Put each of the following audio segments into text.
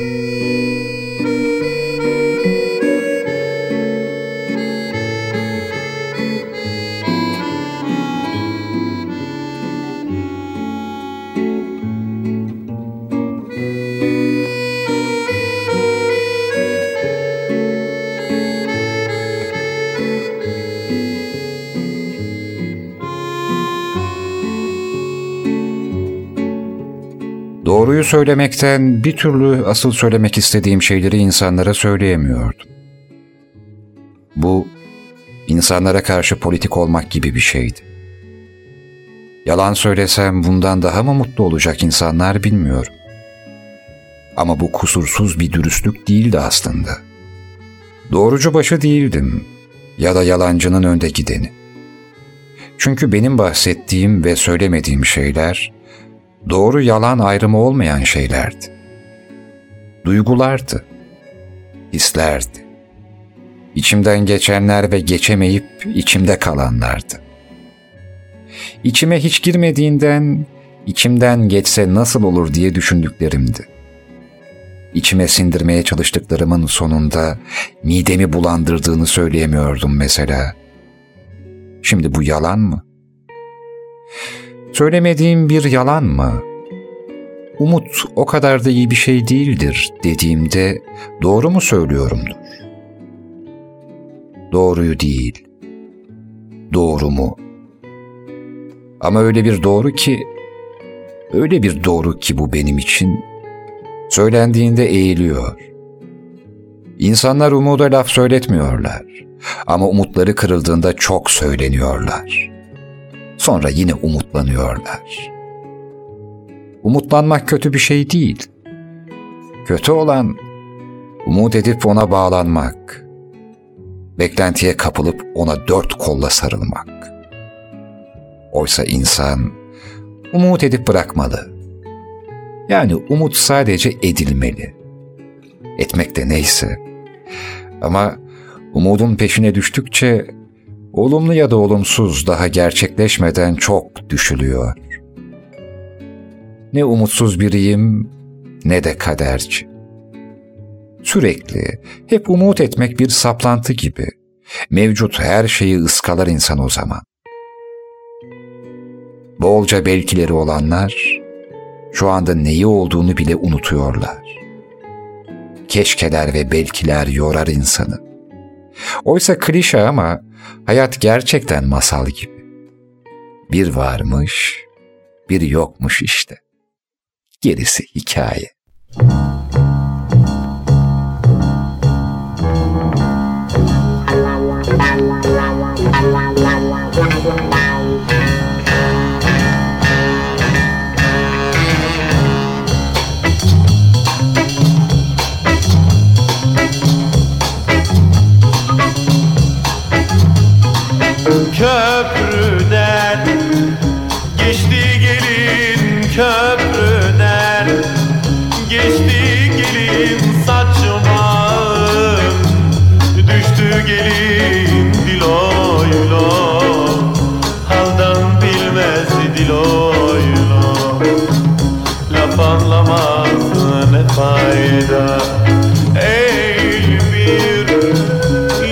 Música Doğruyu söylemekten bir türlü asıl söylemek istediğim şeyleri insanlara söyleyemiyordum. Bu, insanlara karşı politik olmak gibi bir şeydi. Yalan söylesem bundan daha mı mutlu olacak insanlar bilmiyorum. Ama bu kusursuz bir dürüstlük değildi aslında. Doğrucu başı değildim ya da yalancının önde gideni. Çünkü benim bahsettiğim ve söylemediğim şeyler doğru yalan ayrımı olmayan şeylerdi. Duygulardı, hislerdi. İçimden geçenler ve geçemeyip içimde kalanlardı. İçime hiç girmediğinden içimden geçse nasıl olur diye düşündüklerimdi. İçime sindirmeye çalıştıklarımın sonunda midemi bulandırdığını söyleyemiyordum mesela. Şimdi bu yalan mı? Söylemediğim bir yalan mı? Umut o kadar da iyi bir şey değildir dediğimde doğru mu söylüyorumdur? Doğruyu değil. Doğru mu? Ama öyle bir doğru ki, öyle bir doğru ki bu benim için söylendiğinde eğiliyor. İnsanlar umuda laf söyletmiyorlar ama umutları kırıldığında çok söyleniyorlar. Sonra yine umutlanıyorlar. Umutlanmak kötü bir şey değil. Kötü olan umut edip ona bağlanmak. Beklentiye kapılıp ona dört kolla sarılmak. Oysa insan umut edip bırakmalı. Yani umut sadece edilmeli. Etmek de neyse. Ama umudun peşine düştükçe olumlu ya da olumsuz daha gerçekleşmeden çok düşülüyor. Ne umutsuz biriyim ne de kaderci. Sürekli hep umut etmek bir saplantı gibi. Mevcut her şeyi ıskalar insan o zaman. Bolca belkileri olanlar şu anda neyi olduğunu bile unutuyorlar. Keşkeler ve belkiler yorar insanı. Oysa klişe ama hayat gerçekten masal gibi. Bir varmış, bir yokmuş işte. Gerisi hikaye. veda Eyle bir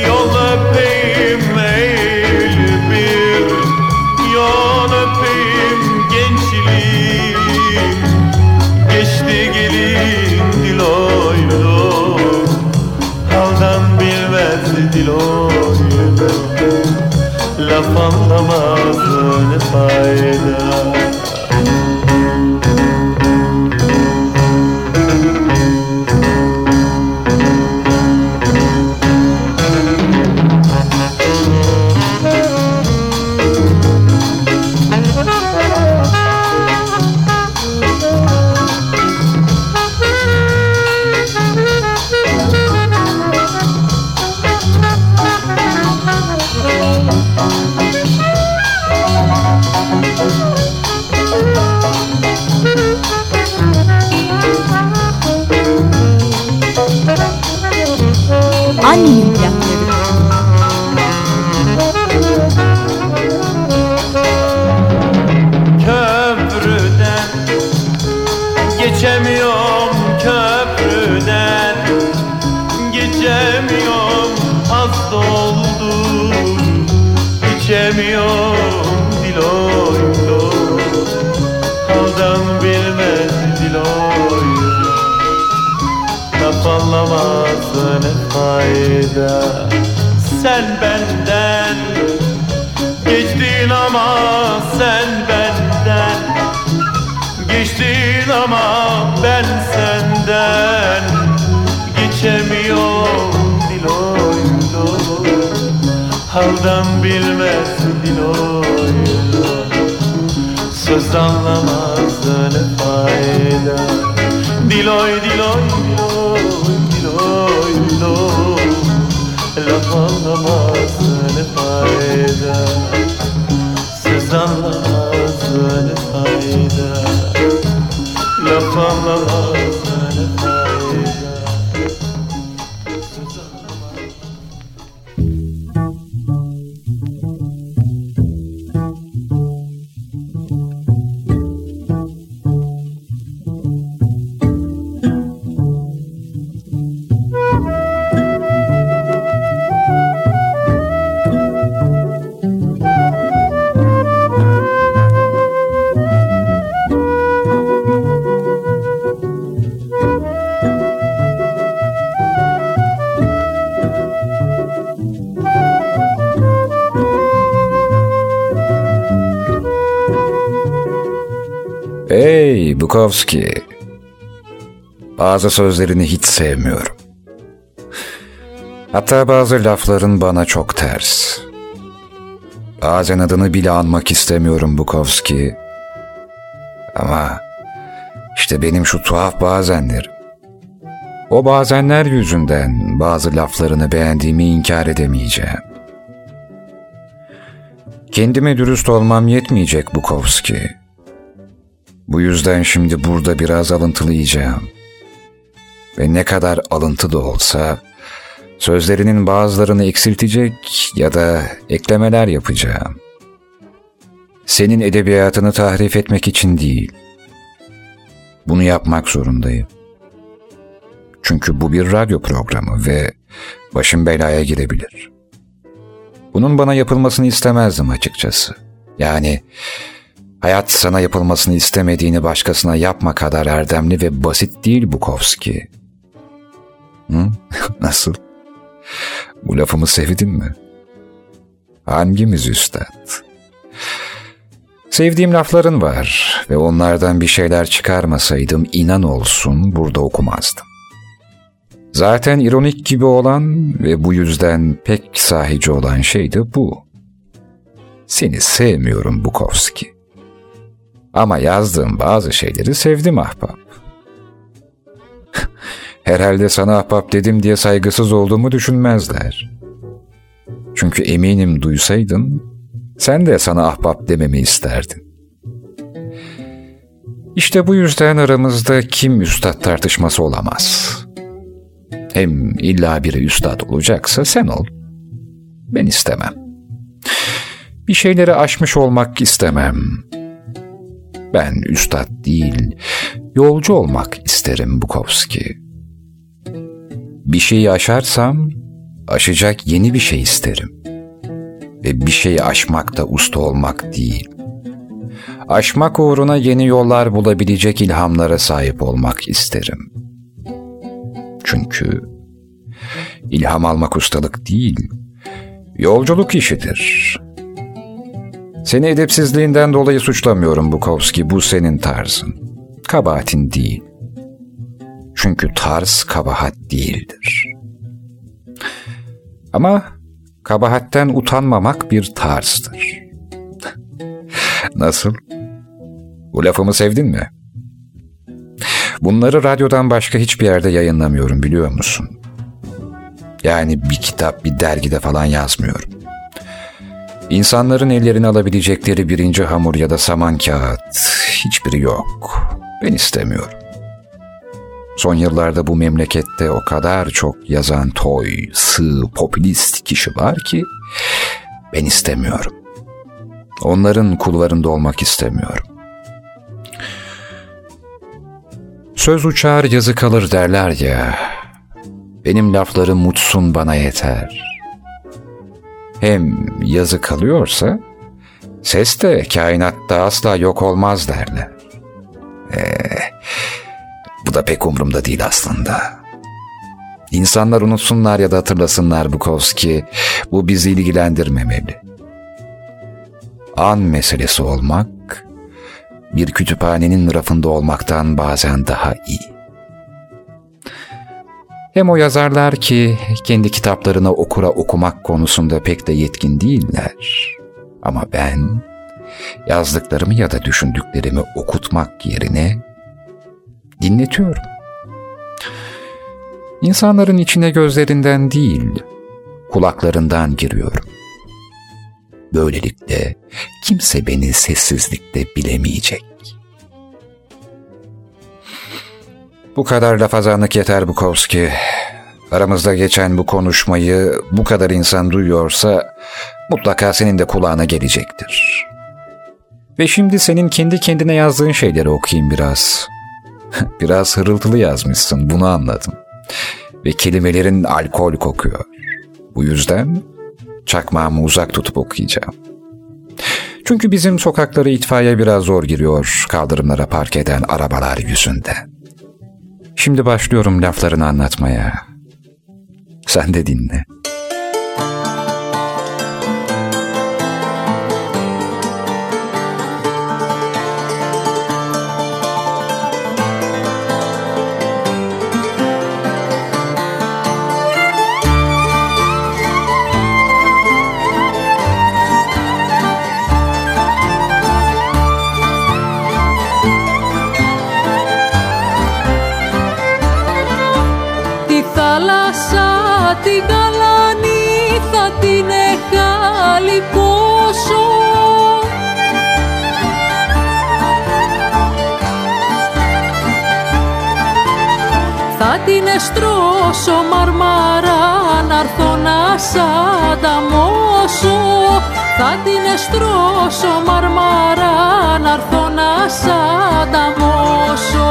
yol öpeyim Eyle bir yol öpeyim gençliğim. Geçti gelin dil oydu Haldan bilmez dil oydu Laf anlamaz ne fayda. Fayda Sen benden Geçtin ama sen benden. Geçtin ama ben senden. Geçemiyorum diloy diloy Haldan bilmez diloy Söz anlamaz ne fayda. Diloy diloy Laf anlamaz ne fayda. Söz anlamaz ne fayda. Laf anlamaz Hey Bukowski. Bazı sözlerini hiç sevmiyorum. Hatta bazı lafların bana çok ters. Bazen adını bile anmak istemiyorum Bukowski. Ama işte benim şu tuhaf bazenlerim. O bazenler yüzünden bazı laflarını beğendiğimi inkar edemeyeceğim. Kendime dürüst olmam yetmeyecek Bukowski. Bu yüzden şimdi burada biraz alıntılayacağım. Ve ne kadar alıntı da olsa sözlerinin bazılarını eksiltecek ya da eklemeler yapacağım. Senin edebiyatını tahrif etmek için değil. Bunu yapmak zorundayım. Çünkü bu bir radyo programı ve başım belaya girebilir. Bunun bana yapılmasını istemezdim açıkçası. Yani hayat sana yapılmasını istemediğini başkasına yapma kadar erdemli ve basit değil Bukowski. Hı? Nasıl? Bu lafımı sevdin mi? Hangimiz üstad? Sevdiğim lafların var ve onlardan bir şeyler çıkarmasaydım inan olsun burada okumazdım. Zaten ironik gibi olan ve bu yüzden pek sahici olan şey de bu. Seni sevmiyorum Bukowski. Ama yazdığım bazı şeyleri sevdim ahbap. Herhalde sana ahbap dedim diye saygısız olduğumu düşünmezler. Çünkü eminim duysaydın, sen de sana ahbap dememi isterdin. İşte bu yüzden aramızda kim üstad tartışması olamaz. Hem illa biri üstad olacaksa sen ol. Ben istemem. Bir şeyleri aşmış olmak istemem. Ben üstad değil, yolcu olmak isterim Bukowski. Bir şeyi aşarsam, aşacak yeni bir şey isterim. Ve bir şeyi aşmak da usta olmak değil. Aşmak uğruna yeni yollar bulabilecek ilhamlara sahip olmak isterim. Çünkü ilham almak ustalık değil, yolculuk işidir. Seni edepsizliğinden dolayı suçlamıyorum Bukowski, bu senin tarzın. Kabahatin değil. Çünkü tarz kabahat değildir. Ama kabahatten utanmamak bir tarzdır. Nasıl? Bu lafımı sevdin mi? Bunları radyodan başka hiçbir yerde yayınlamıyorum biliyor musun? Yani bir kitap, bir dergide falan yazmıyorum. İnsanların ellerine alabilecekleri birinci hamur ya da saman kağıt hiçbiri yok. Ben istemiyorum. Son yıllarda bu memlekette o kadar çok yazan toy, sığ, popülist kişi var ki ben istemiyorum. Onların kulvarında olmak istemiyorum. Söz uçar yazı kalır derler ya. Benim laflarım mutsun bana yeter. Hem yazı kalıyorsa Ses de kainatta asla yok olmaz derler. Ee, bu da pek umurumda değil aslında. İnsanlar unutsunlar ya da hatırlasınlar Bukowski, bu bizi ilgilendirmemeli. An meselesi olmak, bir kütüphanenin rafında olmaktan bazen daha iyi. Hem o yazarlar ki kendi kitaplarını okura okumak konusunda pek de yetkin değiller. Ama ben yazdıklarımı ya da düşündüklerimi okutmak yerine dinletiyorum. İnsanların içine gözlerinden değil, kulaklarından giriyorum. Böylelikle kimse beni sessizlikte bilemeyecek. Bu kadar lafazanlık yeter Bukowski. Aramızda geçen bu konuşmayı bu kadar insan duyuyorsa mutlaka senin de kulağına gelecektir. Ve şimdi senin kendi kendine yazdığın şeyleri okuyayım biraz. biraz hırıltılı yazmışsın, bunu anladım. Ve kelimelerin alkol kokuyor. Bu yüzden çakmağımı uzak tutup okuyacağım. Çünkü bizim sokakları itfaiye biraz zor giriyor kaldırımlara park eden arabalar yüzünden. Şimdi başlıyorum laflarını anlatmaya. Sen de dinle. την καλάνη θα την εγκαλυπώσω Θα την εστρώσω μαρμαρά να έρθω να σ' ανταμώσω. Θα την εστρώσω μαρμαρά να έρθω να σ' ανταμώσω.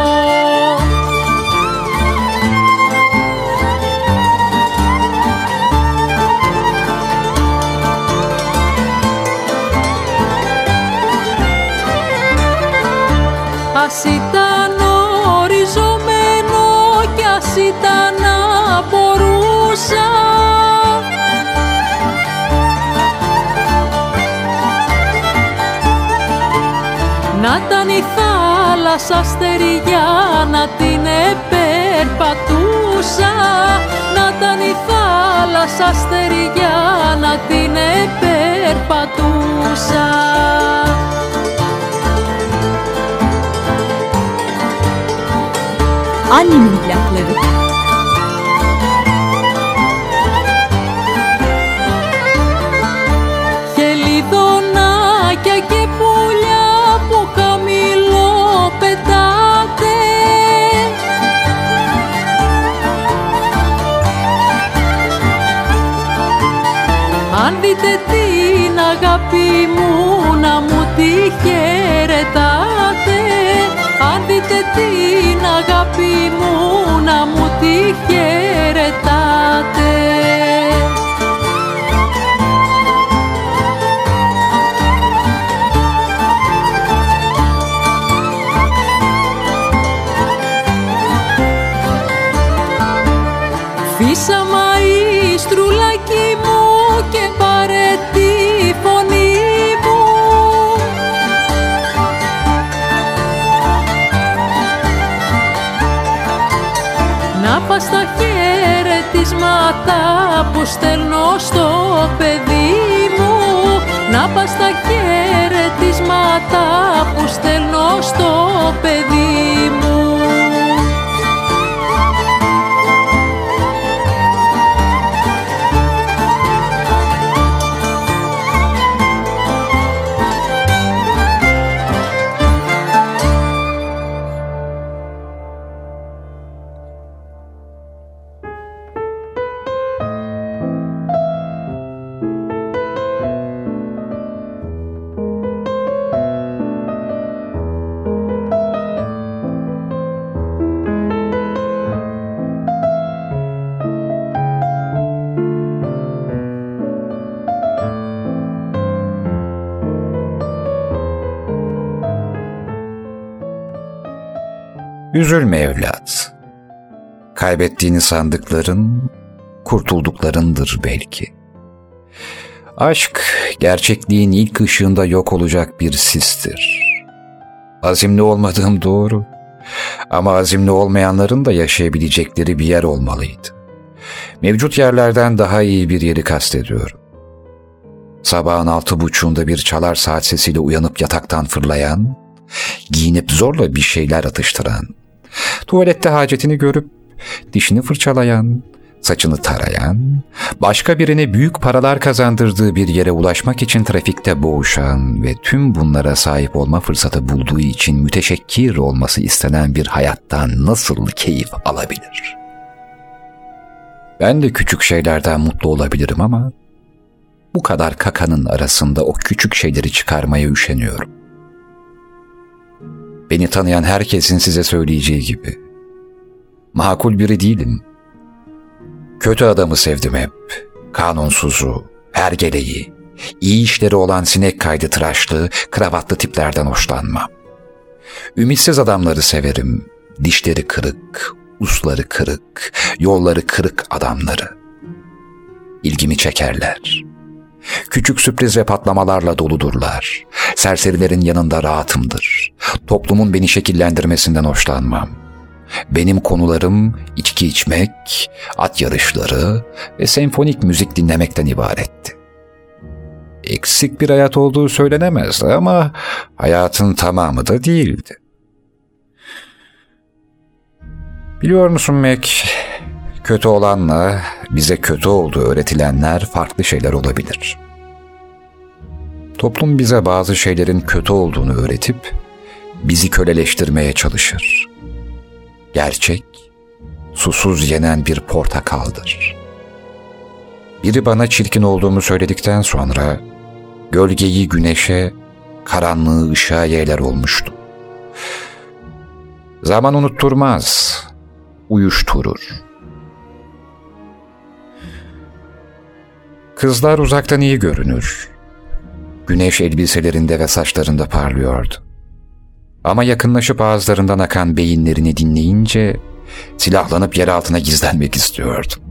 Θάλασσα στεριά να την επερπατούσα Να ήταν η θάλασσα στεριά να την επερπατούσα Annemin plakları. Την αγάπη μου να μου τη χαιρετάτε χαιρετίσματα που στέλνω στο παιδί μου. Να πας στα χαιρετίσματα που στέλνω στο Üzülme evlat. Kaybettiğini sandıkların kurtulduklarındır belki. Aşk gerçekliğin ilk ışığında yok olacak bir sistir. Azimli olmadığım doğru. Ama azimli olmayanların da yaşayabilecekleri bir yer olmalıydı. Mevcut yerlerden daha iyi bir yeri kastediyorum. Sabahın altı buçuğunda bir çalar saat sesiyle uyanıp yataktan fırlayan, giyinip zorla bir şeyler atıştıran, tuvalette hacetini görüp dişini fırçalayan, saçını tarayan, başka birine büyük paralar kazandırdığı bir yere ulaşmak için trafikte boğuşan ve tüm bunlara sahip olma fırsatı bulduğu için müteşekkir olması istenen bir hayattan nasıl keyif alabilir? Ben de küçük şeylerden mutlu olabilirim ama bu kadar kakanın arasında o küçük şeyleri çıkarmaya üşeniyorum. Beni tanıyan herkesin size söyleyeceği gibi. Makul biri değilim. Kötü adamı sevdim hep. Kanunsuzu, hergeleyi, iyi işleri olan sinek kaydı tıraşlı, kravatlı tiplerden hoşlanmam. Ümitsiz adamları severim. Dişleri kırık, usları kırık, yolları kırık adamları. İlgimi çekerler. Küçük sürpriz ve patlamalarla doludurlar. Serserilerin yanında rahatımdır. Toplumun beni şekillendirmesinden hoşlanmam. Benim konularım içki içmek, at yarışları ve senfonik müzik dinlemekten ibaretti. Eksik bir hayat olduğu söylenemezdi ama hayatın tamamı da değildi. Biliyor musun Mac, kötü olanla bize kötü olduğu öğretilenler farklı şeyler olabilir. Toplum bize bazı şeylerin kötü olduğunu öğretip bizi köleleştirmeye çalışır. Gerçek, susuz yenen bir portakaldır. Biri bana çirkin olduğumu söyledikten sonra gölgeyi güneşe, karanlığı ışığa yeğler olmuştu. Zaman unutturmaz, uyuşturur. Kızlar uzaktan iyi görünür. Güneş elbiselerinde ve saçlarında parlıyordu. Ama yakınlaşıp ağızlarından akan beyinlerini dinleyince silahlanıp yer altına gizlenmek istiyordum.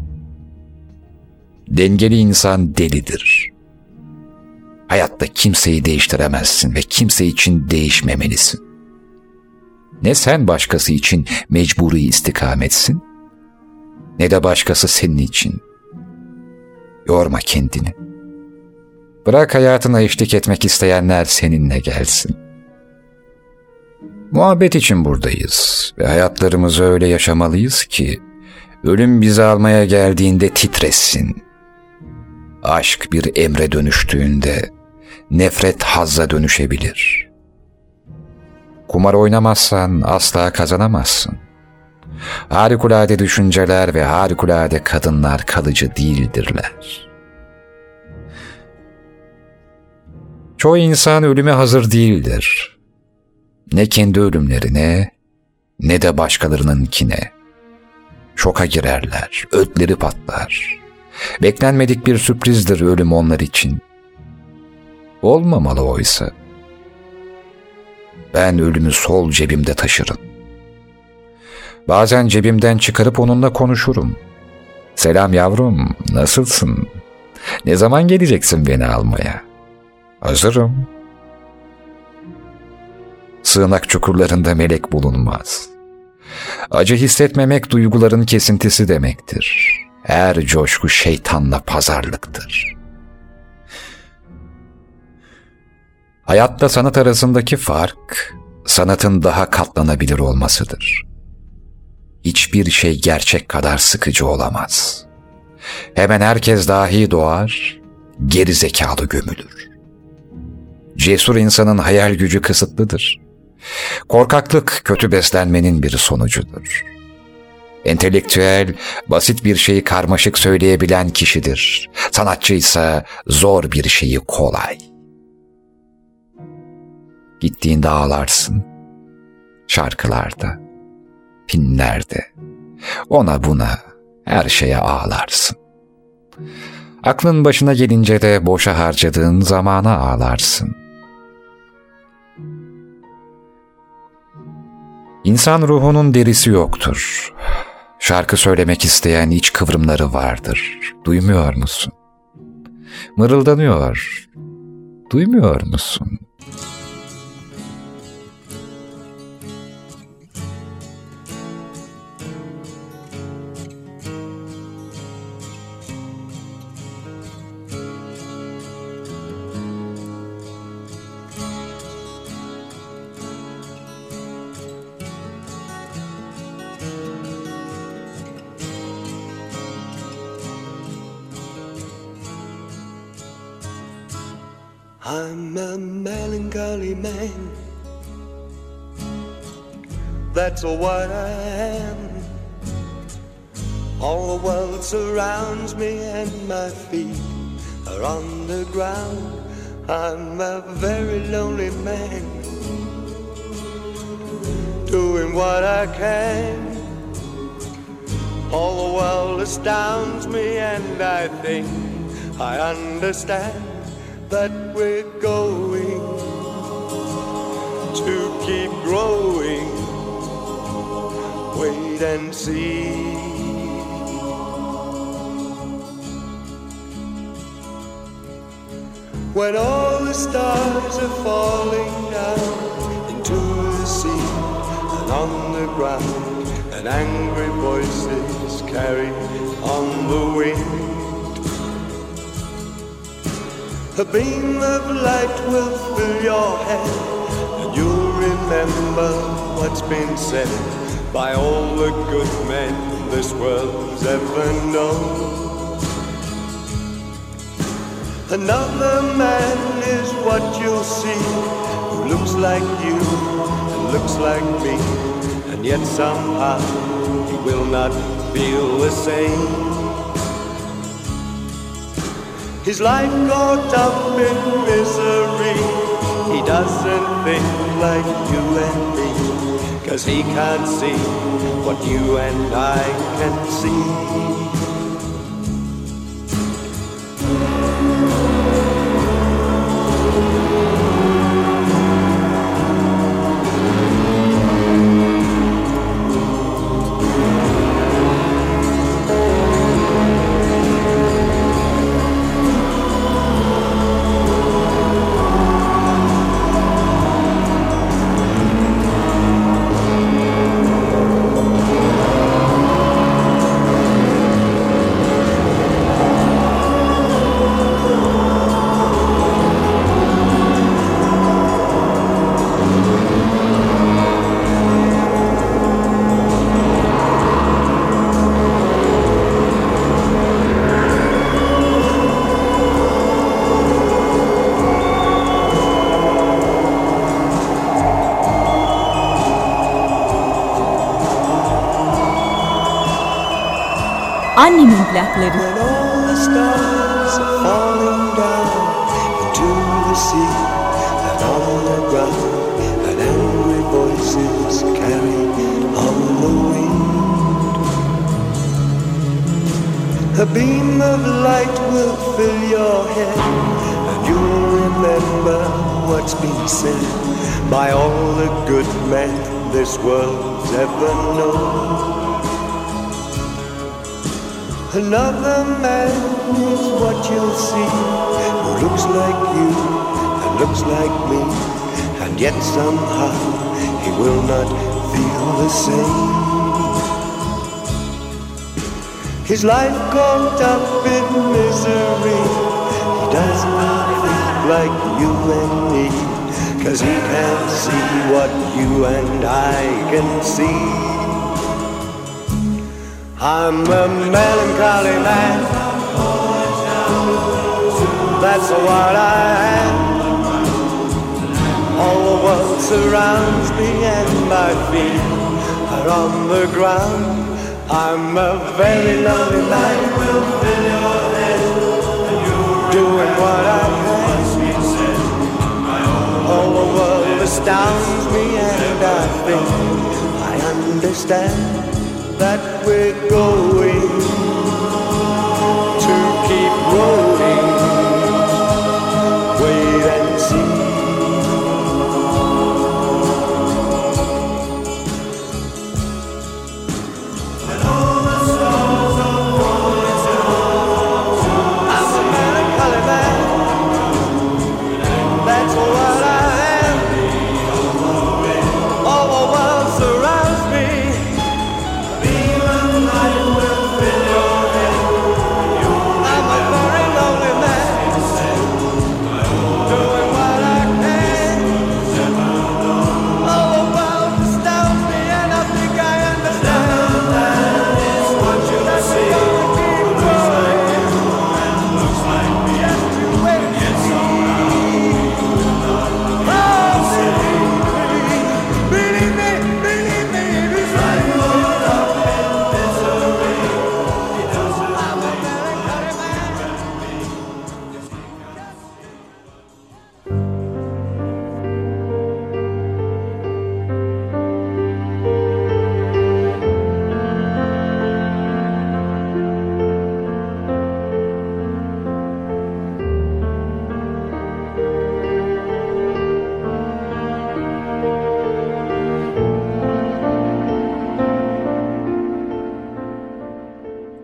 Dengeli insan delidir. Hayatta kimseyi değiştiremezsin ve kimse için değişmemelisin. Ne sen başkası için mecburi istikametsin, ne de başkası senin için. Yorma kendini. Bırak hayatına eşlik etmek isteyenler seninle gelsin. Muhabbet için buradayız ve hayatlarımızı öyle yaşamalıyız ki ölüm bizi almaya geldiğinde titresin. Aşk bir emre dönüştüğünde nefret hazza dönüşebilir. Kumar oynamazsan asla kazanamazsın. Harikulade düşünceler ve harikulade kadınlar kalıcı değildirler. Çoğu insan ölüme hazır değildir. Ne kendi ölümlerine ne de başkalarınınkine. Şoka girerler, ödleri patlar. Beklenmedik bir sürprizdir ölüm onlar için. Olmamalı oysa. Ben ölümü sol cebimde taşırım. Bazen cebimden çıkarıp onunla konuşurum. Selam yavrum, nasılsın? Ne zaman geleceksin beni almaya? Hazırım. Sığınak çukurlarında melek bulunmaz. Acı hissetmemek duyguların kesintisi demektir. Her coşku şeytanla pazarlıktır. Hayatla sanat arasındaki fark, sanatın daha katlanabilir olmasıdır. Hiçbir şey gerçek kadar sıkıcı olamaz. Hemen herkes dahi doğar, geri zekalı gömülür. Cesur insanın hayal gücü kısıtlıdır. Korkaklık kötü beslenmenin bir sonucudur. Entelektüel, basit bir şeyi karmaşık söyleyebilen kişidir. Sanatçı ise zor bir şeyi kolay. Gittiğinde ağlarsın. Şarkılarda, filmlerde, ona buna, her şeye ağlarsın. Aklın başına gelince de boşa harcadığın zamana ağlarsın. İnsan ruhunun derisi yoktur. Şarkı söylemek isteyen iç kıvrımları vardır. Duymuyor musun? Mırıldanıyor. Duymuyor musun? I'm a melancholy man. That's what I am. All the world surrounds me and my feet are on the ground. I'm a very lonely man. Doing what I can. All the world astounds me and I think I understand that we're going to keep growing. Wait and see. When all the stars are falling down into the sea and on the ground, and angry voices carry on the wind. A beam of light will fill your head, and you'll remember what's been said by all the good men this world's ever known. Another man is what you'll see, who looks like you and looks like me, and yet somehow he will not feel the same. His life caught up in misery. He doesn't think like you and me. Cause he can't see what you and I can see. Wind. A beam of light will fill your head, and you'll remember what's been said by all the good men this world's ever known. Another man is what you'll see who looks like you and looks like me, and yet somehow he will not feel the same. His life caught up in misery. He does not think like you and me, cause he can't see what you and I can see. I'm a melancholy man. That's what I am. All the world surrounds me and my feet are on the ground. I'm a very lonely man. Doing what I can. All the world astounds me and I think I understand that we're going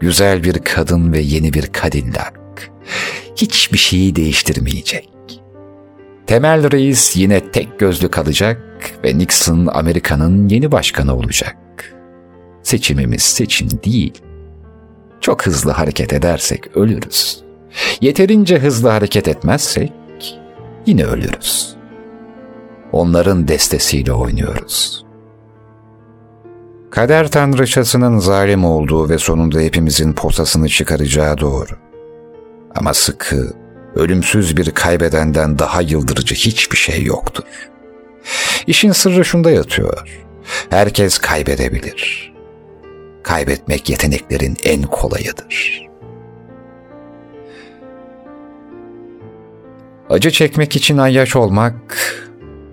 Güzel bir kadın ve yeni bir Cadillac. Hiçbir şeyi değiştirmeyecek. Temel Reis yine tek gözlü kalacak ve Nixon Amerika'nın yeni başkanı olacak. Seçimimiz seçim değil. Çok hızlı hareket edersek ölürüz. Yeterince hızlı hareket etmezsek yine ölürüz. Onların destesiyle oynuyoruz. Kader tanrıçasının zalim olduğu ve sonunda hepimizin posasını çıkaracağı doğru. Ama sıkı, ölümsüz bir kaybedenden daha yıldırıcı hiçbir şey yoktur. İşin sırrı şunda yatıyor. Herkes kaybedebilir. Kaybetmek yeteneklerin en kolayıdır. Acı çekmek için ayyaş olmak,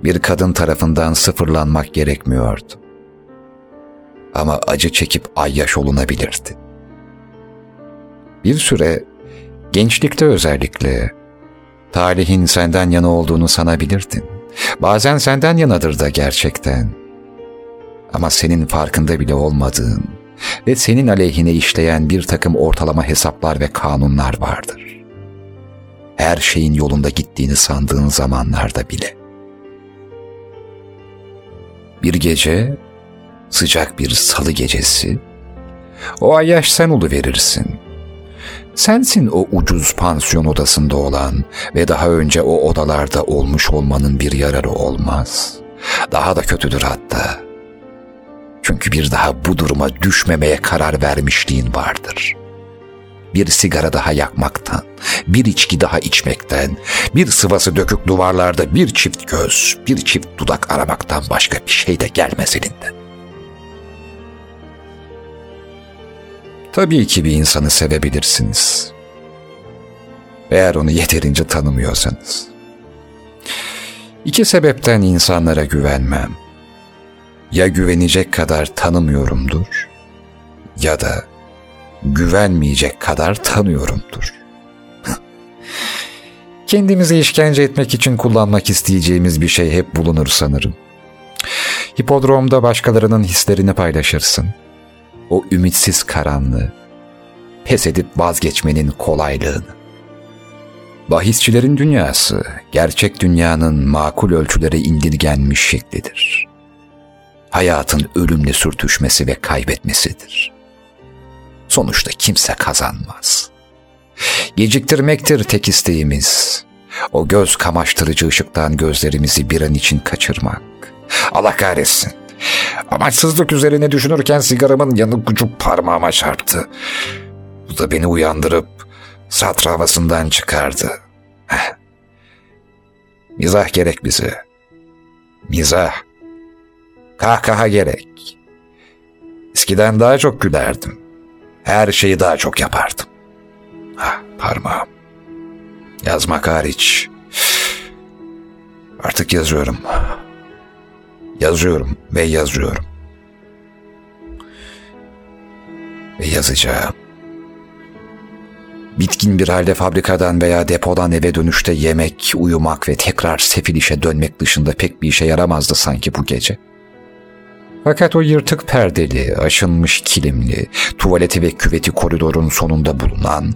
bir kadın tarafından sıfırlanmak gerekmiyordu. Ama acı çekip ayyaş olunabilirdi. Bir süre, gençlikte özellikle, talihin senden yana olduğunu sanabilirdin. Bazen senden yanadır da gerçekten. Ama senin farkında bile olmadığın ve senin aleyhine işleyen bir takım ortalama hesaplar ve kanunlar vardır. Her şeyin yolunda gittiğini sandığın zamanlarda bile. Bir gece, sıcak bir salı gecesi, o ayyaş sen verirsin. Sensin o ucuz pansiyon odasında olan ve daha önce o odalarda olmuş olmanın bir yararı olmaz. Daha da kötüdür hatta. Çünkü bir daha bu duruma düşmemeye karar vermişliğin vardır. Bir sigara daha yakmaktan, bir içki daha içmekten, bir sıvası dökük duvarlarda bir çift göz, bir çift dudak aramaktan başka bir şey de gelmez elinden. Tabii ki bir insanı sevebilirsiniz. Eğer onu yeterince tanımıyorsanız. İki sebepten insanlara güvenmem. Ya güvenecek kadar tanımıyorumdur ya da güvenmeyecek kadar tanıyorumdur. Kendimizi işkence etmek için kullanmak isteyeceğimiz bir şey hep bulunur sanırım. Hipodromda başkalarının hislerini paylaşırsın o ümitsiz karanlığı, pes edip vazgeçmenin kolaylığını. Bahisçilerin dünyası, gerçek dünyanın makul ölçülere indirgenmiş şeklidir. Hayatın ölümle sürtüşmesi ve kaybetmesidir. Sonuçta kimse kazanmaz. Geciktirmektir tek isteğimiz. O göz kamaştırıcı ışıktan gözlerimizi bir an için kaçırmak. Allah kahretsin. Amaçsızlık üzerine düşünürken sigaramın yanık ucu parmağıma çarptı. Bu da beni uyandırıp satr havasından çıkardı. Heh. Mizah gerek bize. Mizah. Kahkaha gerek. Eskiden daha çok gülerdim. Her şeyi daha çok yapardım. Ah, parmağım. Yazmak hariç. Artık yazıyorum. Yazıyorum ve yazıyorum. Ve yazacağım. Bitkin bir halde fabrikadan veya depodan eve dönüşte yemek, uyumak ve tekrar sefil işe dönmek dışında pek bir işe yaramazdı sanki bu gece. Fakat o yırtık perdeli, aşınmış kilimli, tuvaleti ve küveti koridorun sonunda bulunan,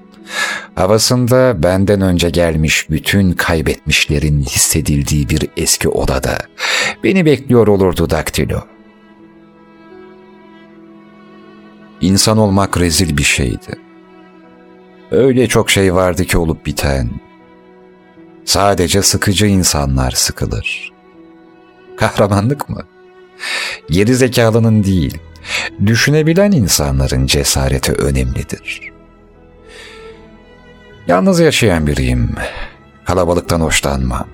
havasında benden önce gelmiş bütün kaybetmişlerin hissedildiği bir eski odada beni bekliyor olurdu daktilo. İnsan olmak rezil bir şeydi. Öyle çok şey vardı ki olup biten. Sadece sıkıcı insanlar sıkılır. Kahramanlık mı? Geri zekalının değil, düşünebilen insanların cesareti önemlidir. Yalnız yaşayan biriyim. Kalabalıktan hoşlanmam.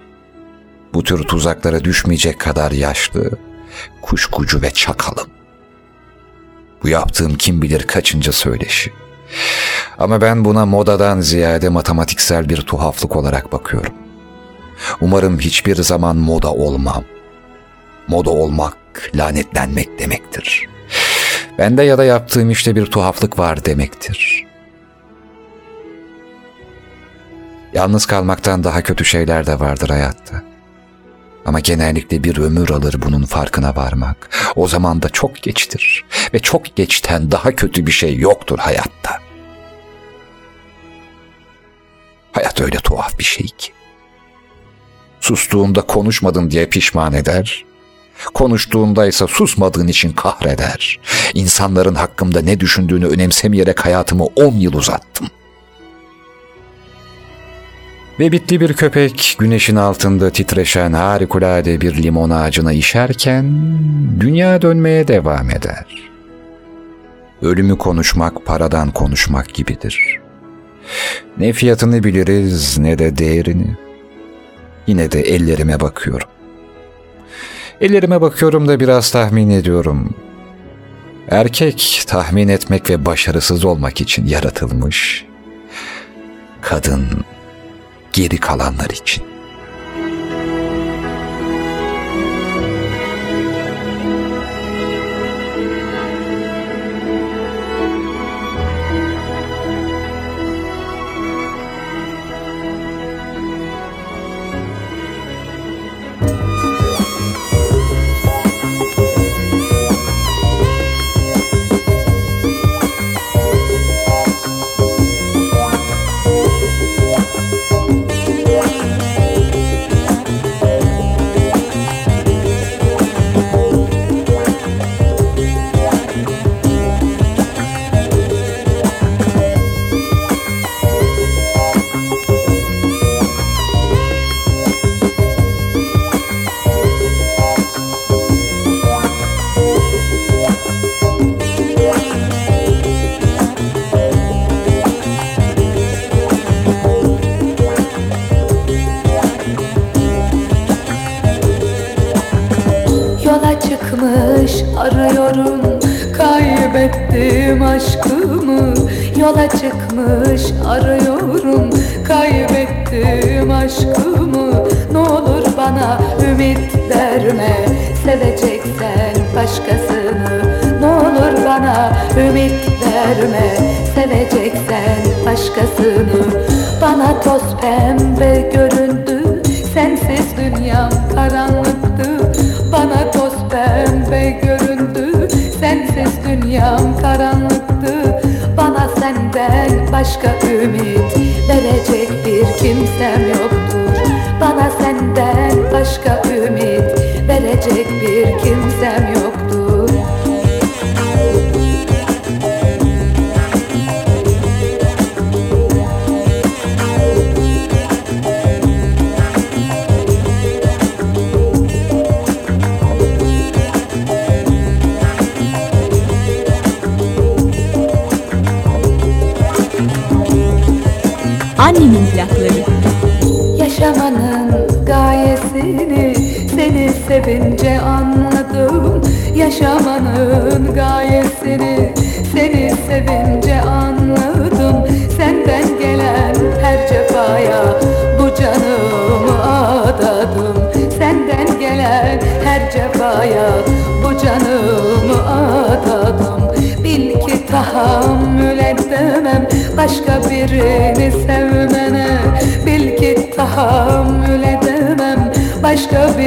Bu tür tuzaklara düşmeyecek kadar yaşlı, kuşkucu ve çakalım. Bu yaptığım kim bilir kaçıncı söyleşi. Ama ben buna modadan ziyade matematiksel bir tuhaflık olarak bakıyorum. Umarım hiçbir zaman moda olmam. Moda olmak lanetlenmek demektir. Bende ya da yaptığım işte bir tuhaflık var demektir. Yalnız kalmaktan daha kötü şeyler de vardır hayatta. Ama genellikle bir ömür alır bunun farkına varmak. O zaman da çok geçtir ve çok geçten daha kötü bir şey yoktur hayatta. Hayat öyle tuhaf bir şey ki. Sustuğunda konuşmadım diye pişman eder, Konuştuğunda ise susmadığın için kahreder. İnsanların hakkımda ne düşündüğünü önemsemeyerek hayatımı on yıl uzattım. Ve bitli bir köpek güneşin altında titreşen harikulade bir limon ağacına işerken dünya dönmeye devam eder. Ölümü konuşmak paradan konuşmak gibidir. Ne fiyatını biliriz ne de değerini. Yine de ellerime bakıyorum. Ellerime bakıyorum da biraz tahmin ediyorum. Erkek tahmin etmek ve başarısız olmak için yaratılmış. Kadın geri kalanlar için. Başkasını. Bana toz pembe göründü Sensiz dünyam karanlıktı. Bana toz pembe göründü Sensiz dünyam karanlıktı. Bana senden başka ümit verecek bir kimsem yoktur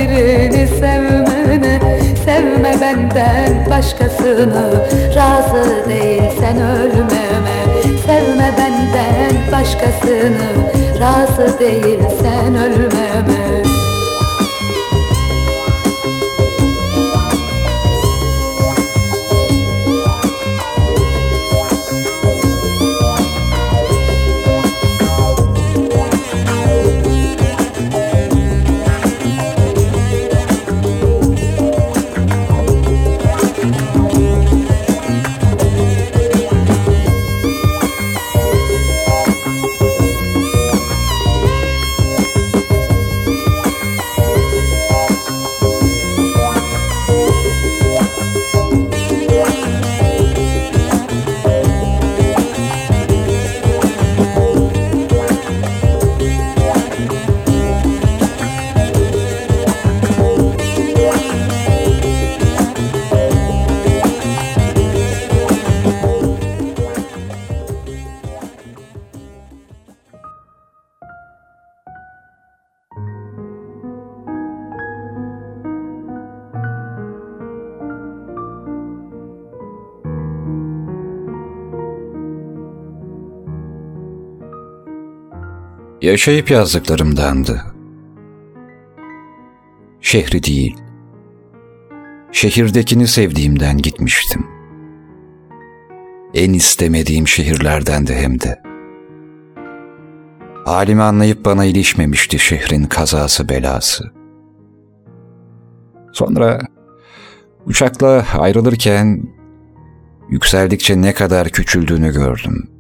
birini sevmene Sevme benden başkasını. Razı değilsen ölmeme Sevme benden başkasını. Razı değilsen ölmeme Yaşayıp yazdıklarımdandı. Şehri değil, şehirdekini sevdiğimden gitmiştim. En istemediğim şehirlerden de hem de. Halimi anlayıp bana ilişmemişti şehrin kazası belası. Sonra uçakla ayrılırken yükseldikçe ne kadar küçüldüğünü gördüm.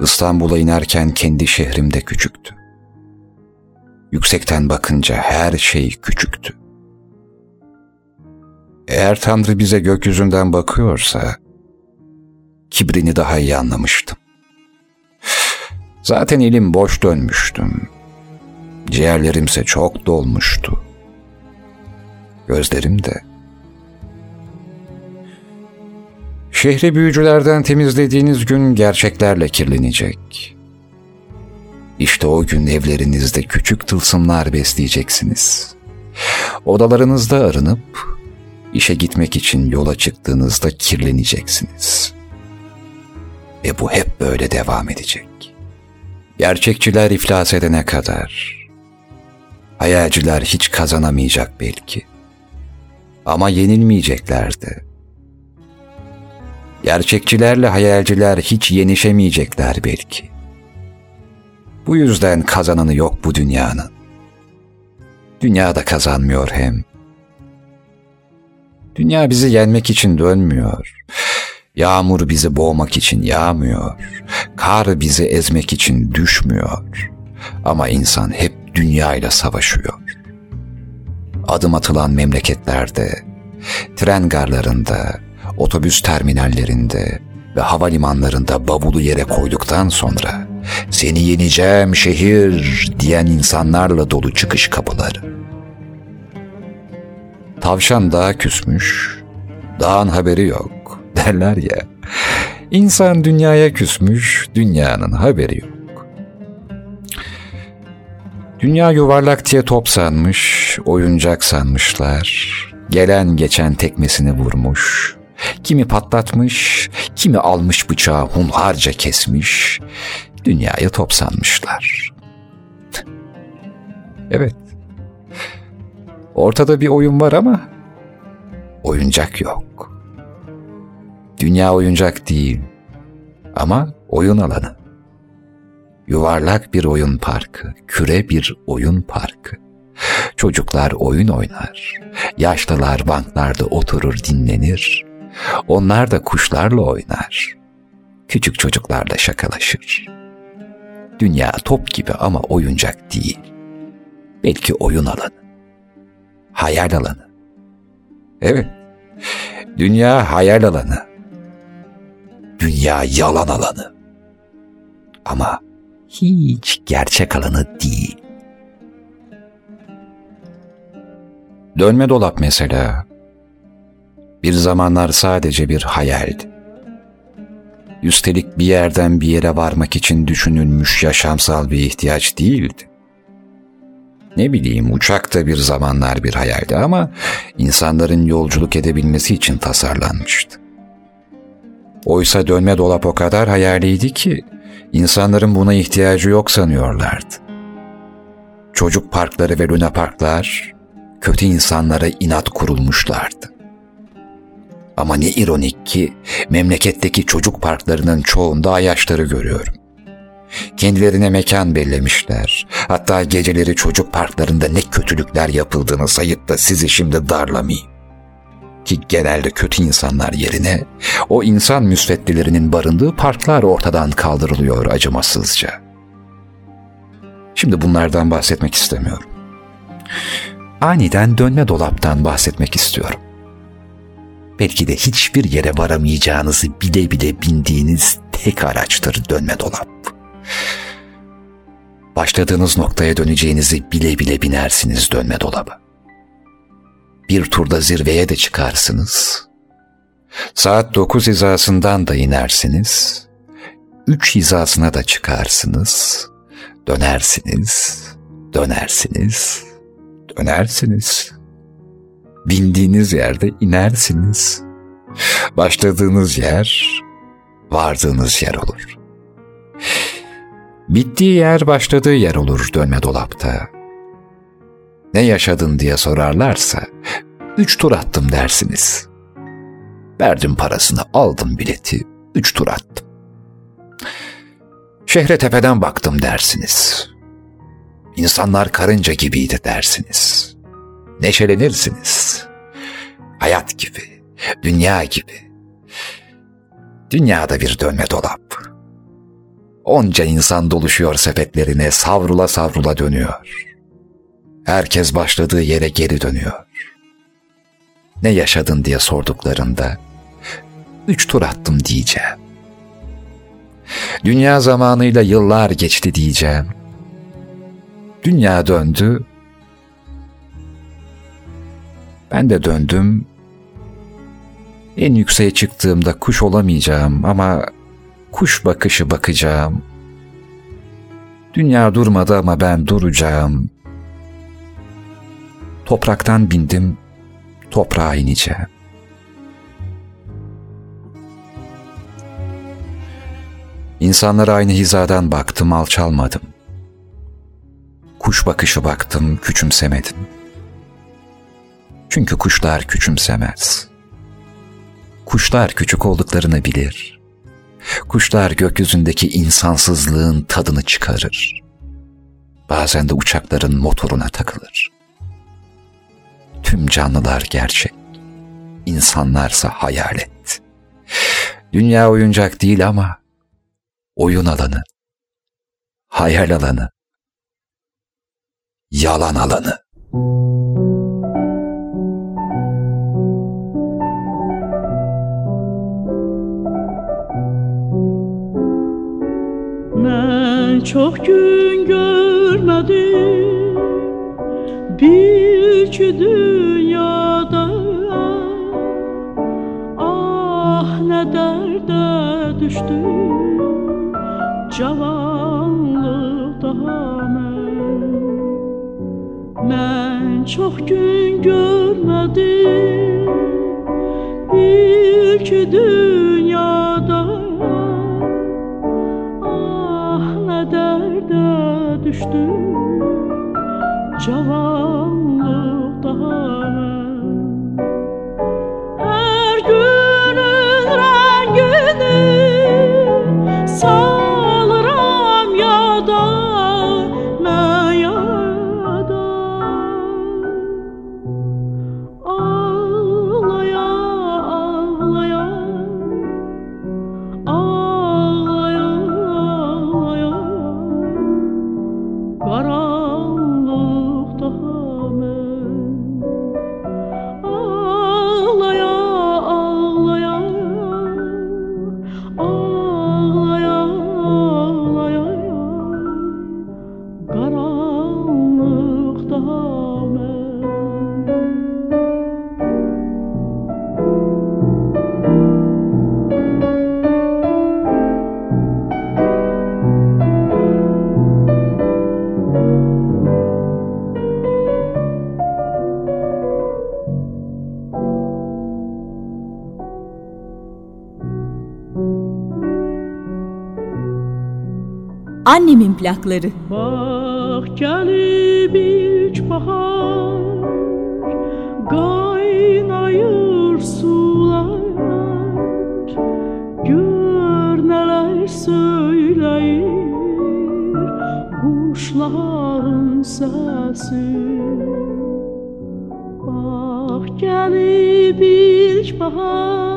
İstanbul'a inerken kendi şehrim de küçüktü. Yüksekten bakınca her şey küçüktü. Eğer Tanrı bize gökyüzünden bakıyorsa, kibrini daha iyi anlamıştım. Zaten elim boş dönmüştüm. Ciğerlerimse çok dolmuştu. Gözlerim de. Şehri büyücülerden temizlediğiniz gün gerçeklerle kirlenecek. İşte o gün evlerinizde küçük tılsımlar besleyeceksiniz. Odalarınızda arınıp işe gitmek için yola çıktığınızda kirleneceksiniz. Ve bu hep böyle devam edecek. Gerçekçiler iflas edene kadar. Hayalciler hiç kazanamayacak belki. Ama yenilmeyecekler de. Gerçekçilerle hayalciler hiç yenişemeyecekler belki. Bu yüzden kazananı yok bu dünyanın. Dünya da kazanmıyor hem. Dünya bizi yenmek için dönmüyor. Yağmur bizi boğmak için yağmıyor. Kar bizi ezmek için düşmüyor. Ama insan hep dünyayla savaşıyor. Adım atılan memleketlerde, tren garlarında, otobüs terminallerinde ve havalimanlarında bavulu yere koyduktan sonra seni yeneceğim şehir diyen insanlarla dolu çıkış kapıları. Tavşan daha küsmüş, dağın haberi yok derler ya. İnsan dünyaya küsmüş, dünyanın haberi yok. Dünya yuvarlak diye top sanmış, oyuncak sanmışlar. Gelen geçen tekmesini vurmuş. Kimi patlatmış, kimi almış bıçağı hunharca kesmiş. Dünyayı top sanmışlar. evet. Ortada bir oyun var ama oyuncak yok. Dünya oyuncak değil ama oyun alanı. Yuvarlak bir oyun parkı, küre bir oyun parkı. Çocuklar oyun oynar, yaşlılar banklarda oturur dinlenir. Onlar da kuşlarla oynar. Küçük çocuklarla şakalaşır. Dünya top gibi ama oyuncak değil. Belki oyun alanı. Hayal alanı. Evet. Dünya hayal alanı. Dünya yalan alanı. Ama hiç gerçek alanı değil. Dönme dolap mesela. Bir zamanlar sadece bir hayaldi. Üstelik bir yerden bir yere varmak için düşünülmüş yaşamsal bir ihtiyaç değildi. Ne bileyim uçak da bir zamanlar bir hayaldi ama insanların yolculuk edebilmesi için tasarlanmıştı. Oysa dönme dolap o kadar hayaliydi ki insanların buna ihtiyacı yok sanıyorlardı. Çocuk parkları ve luna parklar kötü insanlara inat kurulmuşlardı. Ama ne ironik ki memleketteki çocuk parklarının çoğunda ayaşları görüyorum. Kendilerine mekan bellemişler. Hatta geceleri çocuk parklarında ne kötülükler yapıldığını sayıp da sizi şimdi darlamayayım. Ki genelde kötü insanlar yerine o insan müsveddilerinin barındığı parklar ortadan kaldırılıyor acımasızca. Şimdi bunlardan bahsetmek istemiyorum. Aniden dönme dolaptan bahsetmek istiyorum. Belki de hiçbir yere varamayacağınızı bile bile bindiğiniz tek araçtır dönme dolap. Başladığınız noktaya döneceğinizi bile bile binersiniz dönme dolaba. Bir turda zirveye de çıkarsınız. Saat dokuz hizasından da inersiniz. Üç hizasına da çıkarsınız. Dönersiniz, dönersiniz, dönersiniz. Bindiğiniz yerde inersiniz. Başladığınız yer, vardığınız yer olur. Bittiği yer başladığı yer olur dönme dolapta. Ne yaşadın diye sorarlarsa, üç tur attım dersiniz. Verdim parasını, aldım bileti, üç tur attım. Şehre tepeden baktım dersiniz. İnsanlar karınca gibiydi dersiniz. Neşelenirsiniz. Hayat gibi, dünya gibi. Dünyada bir dönme dolap. Onca insan doluşuyor sepetlerine, savrula savrula dönüyor. Herkes başladığı yere geri dönüyor. Ne yaşadın diye sorduklarında, üç tur attım diyeceğim. Dünya zamanıyla yıllar geçti diyeceğim. Dünya döndü. Ben de döndüm. En yükseğe çıktığımda kuş olamayacağım ama kuş bakışı bakacağım. Dünya durmadı ama ben duracağım. Topraktan bindim, toprağa ineceğim. İnsanlara aynı hizadan baktım, alçalmadım. Kuş bakışı baktım, küçümsemedim. Çünkü kuşlar küçümsemez. Kuşlar küçük olduklarını bilir. Kuşlar gökyüzündeki insansızlığın tadını çıkarır. Bazen de uçakların motoruna takılır. Tüm canlılar gerçek. İnsanlarsa hayalet. Dünya oyuncak değil ama oyun alanı, hayal alanı, yalan alanı. Mən çox gün görmədim Bil ki dünyada Ah nə dərdə düşdüm Cavanlıqda mən Mən çox gün görmədim Bil ki dünyada dərdə düşdüm cavanlıqda mən Hər günün rəngini salıram Annemin plakları. Bak gelip ilk bahar Kaynayır sular. Gör neler söyleyir Kuşların sesi. Bak gelip ilk bahar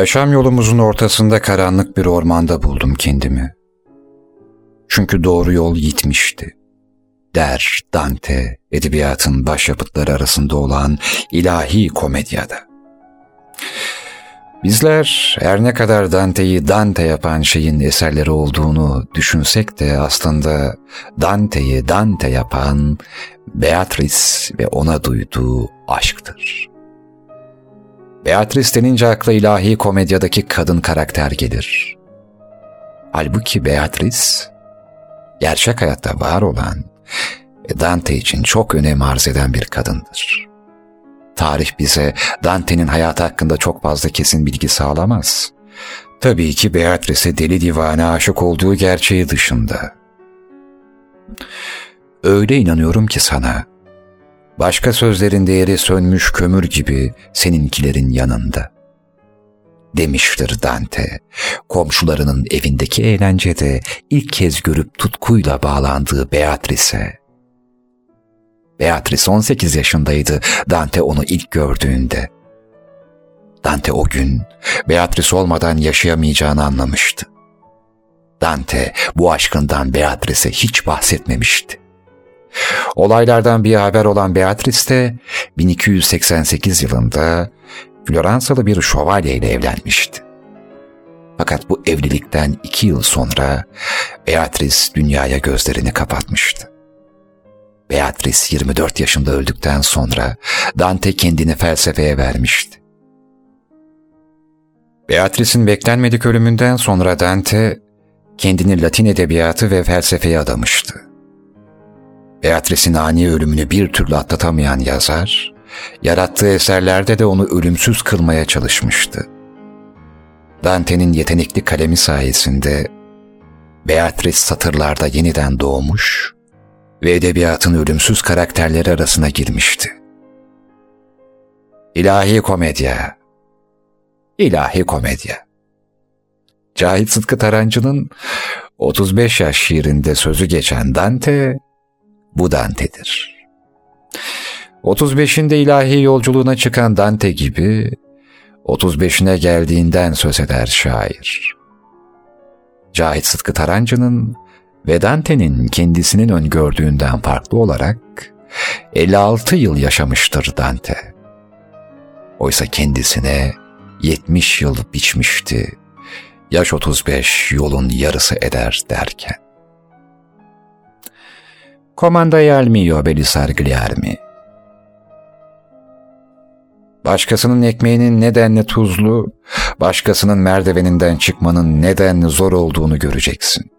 Yaşam yolumuzun ortasında karanlık bir ormanda buldum kendimi. Çünkü doğru yol gitmişti. Der Dante, edebiyatın başyapıtları arasında olan ilahi komedyada. Bizler her ne kadar Dante'yi Dante yapan şeyin eserleri olduğunu düşünsek de aslında Dante'yi Dante yapan Beatrice ve ona duyduğu aşktır. Beatrice denince akla ilahi komedyadaki kadın karakter gelir. Halbuki Beatrice, gerçek hayatta var olan ve Dante için çok önem arz eden bir kadındır. Tarih bize Dante'nin hayatı hakkında çok fazla kesin bilgi sağlamaz. Tabii ki Beatrice'e deli divane aşık olduğu gerçeği dışında. Öyle inanıyorum ki sana, başka sözlerin değeri sönmüş kömür gibi seninkilerin yanında. Demiştir Dante, komşularının evindeki eğlencede ilk kez görüp tutkuyla bağlandığı Beatrice'e. Beatrice 18 yaşındaydı Dante onu ilk gördüğünde. Dante o gün Beatrice olmadan yaşayamayacağını anlamıştı. Dante bu aşkından Beatrice'e hiç bahsetmemişti. Olaylardan bir haber olan Beatrice de 1288 yılında Floransalı bir şövalye ile evlenmişti. Fakat bu evlilikten iki yıl sonra Beatrice dünyaya gözlerini kapatmıştı. Beatrice 24 yaşında öldükten sonra Dante kendini felsefeye vermişti. Beatrice'in beklenmedik ölümünden sonra Dante kendini Latin edebiyatı ve felsefeye adamıştı. Beatrice'in ani ölümünü bir türlü atlatamayan yazar, yarattığı eserlerde de onu ölümsüz kılmaya çalışmıştı. Dante'nin yetenekli kalemi sayesinde Beatrice satırlarda yeniden doğmuş ve edebiyatın ölümsüz karakterleri arasına girmişti. İlahi komedya, ilahi komedya. Cahit Sıtkı Tarancı'nın 35 yaş şiirinde sözü geçen Dante, bu Dante'dir. 35'inde ilahi yolculuğuna çıkan Dante gibi 35'ine geldiğinden söz eder şair. Cahit Sıtkı Tarancı'nın ve Dante'nin kendisinin öngördüğünden farklı olarak 56 yıl yaşamıştır Dante. Oysa kendisine 70 yıl biçmişti. Yaş 35 yolun yarısı eder derken. Comanda al mio Belisargliarmi. Başkasının ekmeğinin nedenle tuzlu, başkasının merdiveninden çıkmanın nedenle zor olduğunu göreceksin.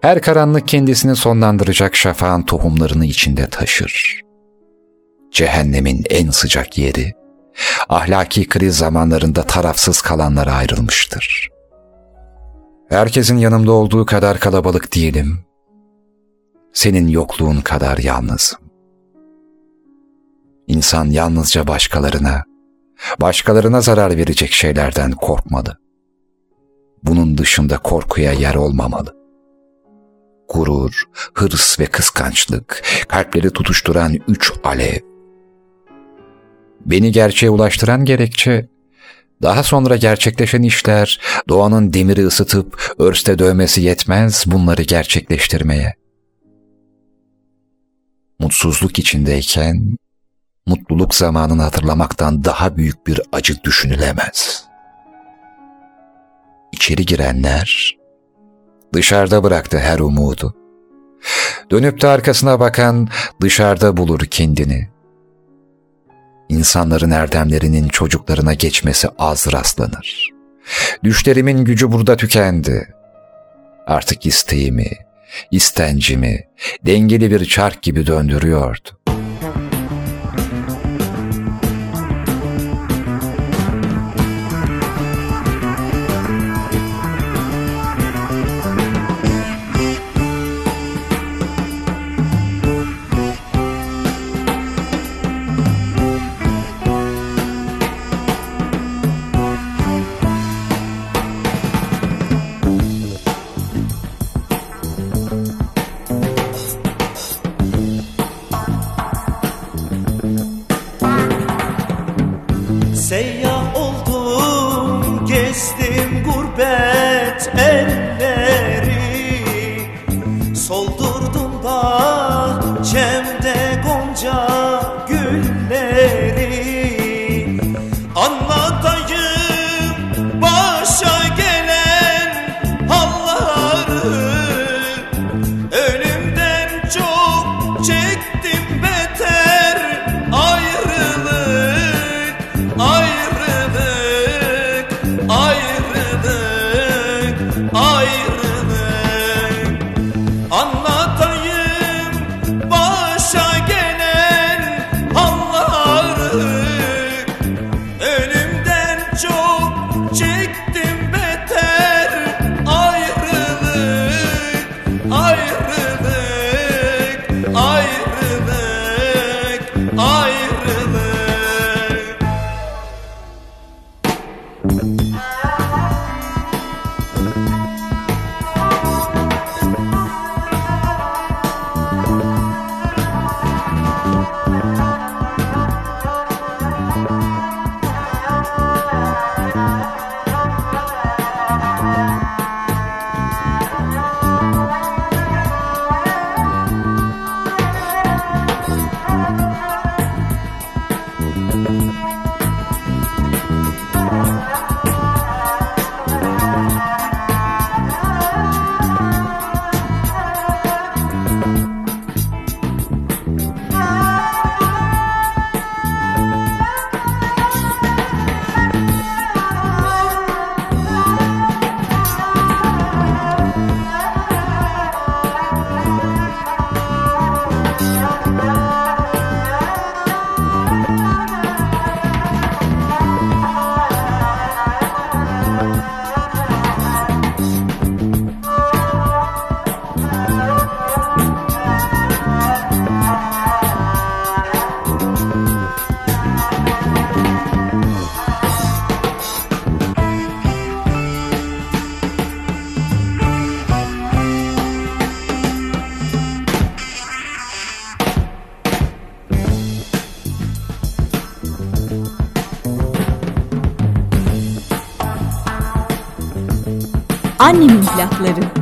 Her karanlık kendisini sonlandıracak şafağın tohumlarını içinde taşır. Cehennemin en sıcak yeri, ahlaki kriz zamanlarında tarafsız kalanlara ayrılmıştır. Herkesin yanımda olduğu kadar kalabalık değilim. Senin yokluğun kadar yalnızım. İnsan yalnızca başkalarına, başkalarına zarar verecek şeylerden korkmalı. Bunun dışında korkuya yer olmamalı. Gurur, hırs ve kıskançlık, kalpleri tutuşturan üç alev. Beni gerçeğe ulaştıran gerekçe, daha sonra gerçekleşen işler, doğanın demiri ısıtıp örste dövmesi yetmez bunları gerçekleştirmeye. Mutsuzluk içindeyken mutluluk zamanını hatırlamaktan daha büyük bir acı düşünülemez. İçeri girenler dışarıda bıraktı her umudu. Dönüp de arkasına bakan dışarıda bulur kendini. İnsanların erdemlerinin çocuklarına geçmesi az rastlanır. Düşlerimin gücü burada tükendi. Artık isteğimi, istencimi dengeli bir çark gibi döndürüyordu. Annemin plakları.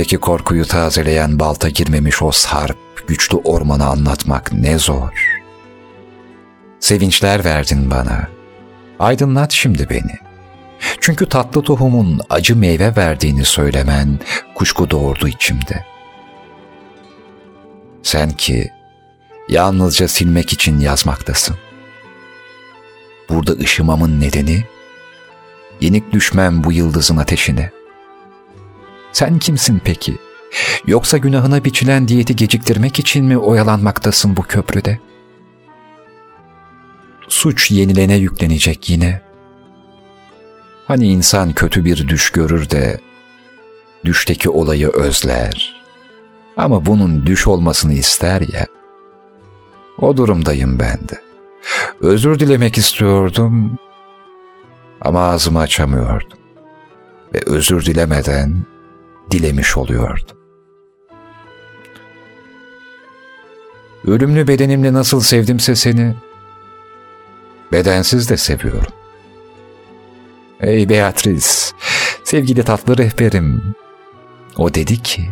İçimdeki korkuyu tazeleyen balta girmemiş o sarp, güçlü ormanı anlatmak ne zor. Sevinçler verdin bana. Aydınlat şimdi beni. Çünkü tatlı tohumun acı meyve verdiğini söylemen kuşku doğurdu içimde. Sen ki yalnızca silmek için yazmaktasın. Burada ışımamın nedeni yenik düşmem bu yıldızın ateşine. Sen kimsin peki? Yoksa günahına biçilen diyeti geciktirmek için mi oyalanmaktasın bu köprüde? Suç yenilene yüklenecek yine. Hani insan kötü bir düş görür de düşteki olayı özler. Ama bunun düş olmasını ister ya. O durumdayım ben de. Özür dilemek istiyordum ama ağzımı açamıyordum. Ve özür dilemeden dilemiş oluyordum. Ölümlü bedenimle nasıl sevdimse seni, bedensiz de seviyorum. Ey Beatrice, sevgili tatlı rehberim. O dedi ki,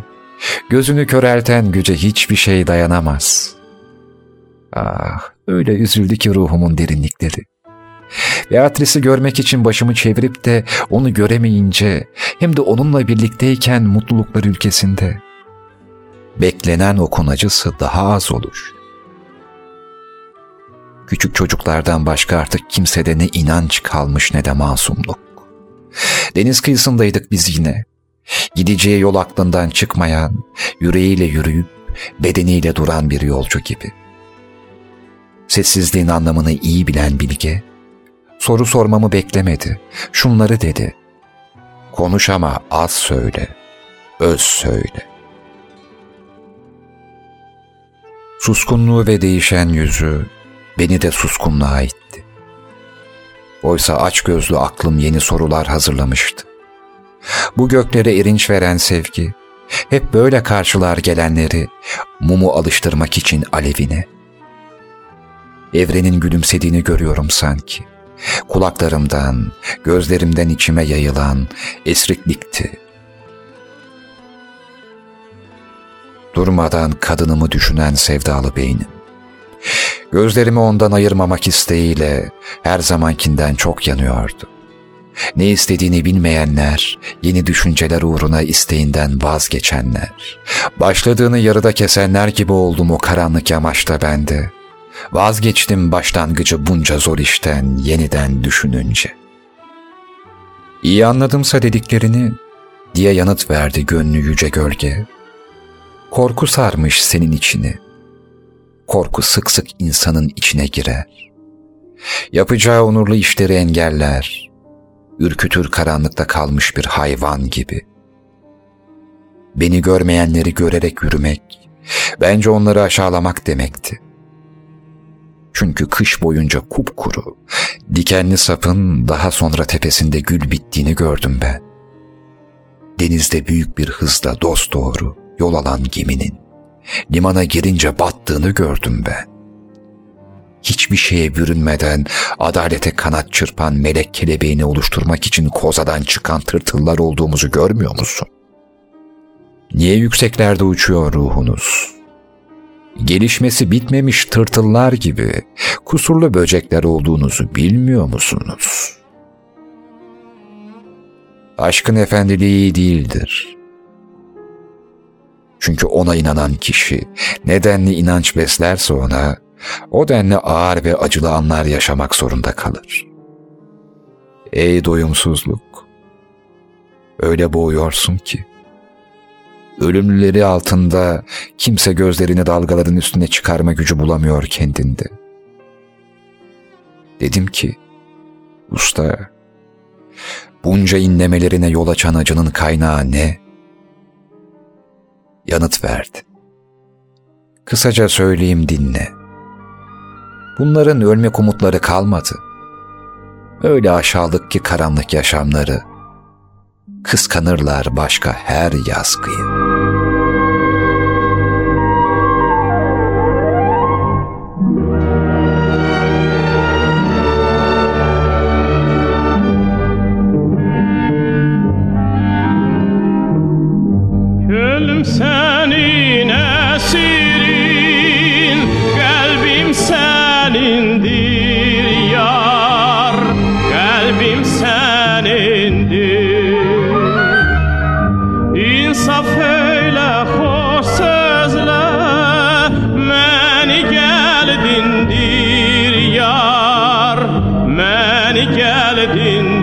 gözünü körelten güce hiçbir şey dayanamaz. Ah, öyle üzüldü ki ruhumun derinlikleri. Beatrice'i görmek için başımı çevirip de onu göremeyince hem de onunla birlikteyken mutluluklar ülkesinde. Beklenen okun acısı daha az olur. Küçük çocuklardan başka artık kimsede ne inanç kalmış ne de masumluk. Deniz kıyısındaydık biz yine. Gideceği yol aklından çıkmayan, yüreğiyle yürüyüp bedeniyle duran bir yolcu gibi. Sessizliğin anlamını iyi bilen bilge, soru sormamı beklemedi. Şunları dedi. Konuş ama az söyle, öz söyle. Suskunluğu ve değişen yüzü beni de suskunluğa itti. Oysa aç gözlü aklım yeni sorular hazırlamıştı. Bu göklere erinç veren sevgi, hep böyle karşılar gelenleri mumu alıştırmak için alevine. Evrenin gülümsediğini görüyorum sanki. Kulaklarımdan, gözlerimden içime yayılan esriklikti. Durmadan kadınımı düşünen sevdalı beynim. Gözlerimi ondan ayırmamak isteğiyle her zamankinden çok yanıyordu. Ne istediğini bilmeyenler, yeni düşünceler uğruna isteğinden vazgeçenler, başladığını yarıda kesenler gibi oldum o karanlık yamaçta bende. Vazgeçtim başlangıcı bunca zor işten yeniden düşününce. İyi anladımsa dediklerini diye yanıt verdi gönlü yüce gölge. Korku sarmış senin içini.'' korku sık sık insanın içine girer. Yapacağı onurlu işleri engeller. Ürkütür karanlıkta kalmış bir hayvan gibi. Beni görmeyenleri görerek yürümek, bence onları aşağılamak demekti. Çünkü kış boyunca kupkuru, dikenli sapın daha sonra tepesinde gül bittiğini gördüm ben. Denizde büyük bir hızla dost doğru yol alan geminin limana girince battığını gördüm ben. Hiçbir şeye bürünmeden adalete kanat çırpan melek kelebeğini oluşturmak için kozadan çıkan tırtıllar olduğumuzu görmüyor musun? Niye yükseklerde uçuyor ruhunuz? Gelişmesi bitmemiş tırtıllar gibi kusurlu böcekler olduğunuzu bilmiyor musunuz? Aşkın efendiliği değildir. Çünkü ona inanan kişi nedenli inanç beslerse ona, o denli ağır ve acılı anlar yaşamak zorunda kalır. Ey doyumsuzluk! Öyle boğuyorsun ki, ölümlüleri altında kimse gözlerini dalgaların üstüne çıkarma gücü bulamıyor kendinde. Dedim ki, usta, bunca inlemelerine yol açan acının kaynağı ne? yanıt verdi. Kısaca söyleyeyim dinle. Bunların ölmek umutları kalmadı. Öyle aşağılık ki karanlık yaşamları. Kıskanırlar başka her yazgıyı.'' Salan vefasız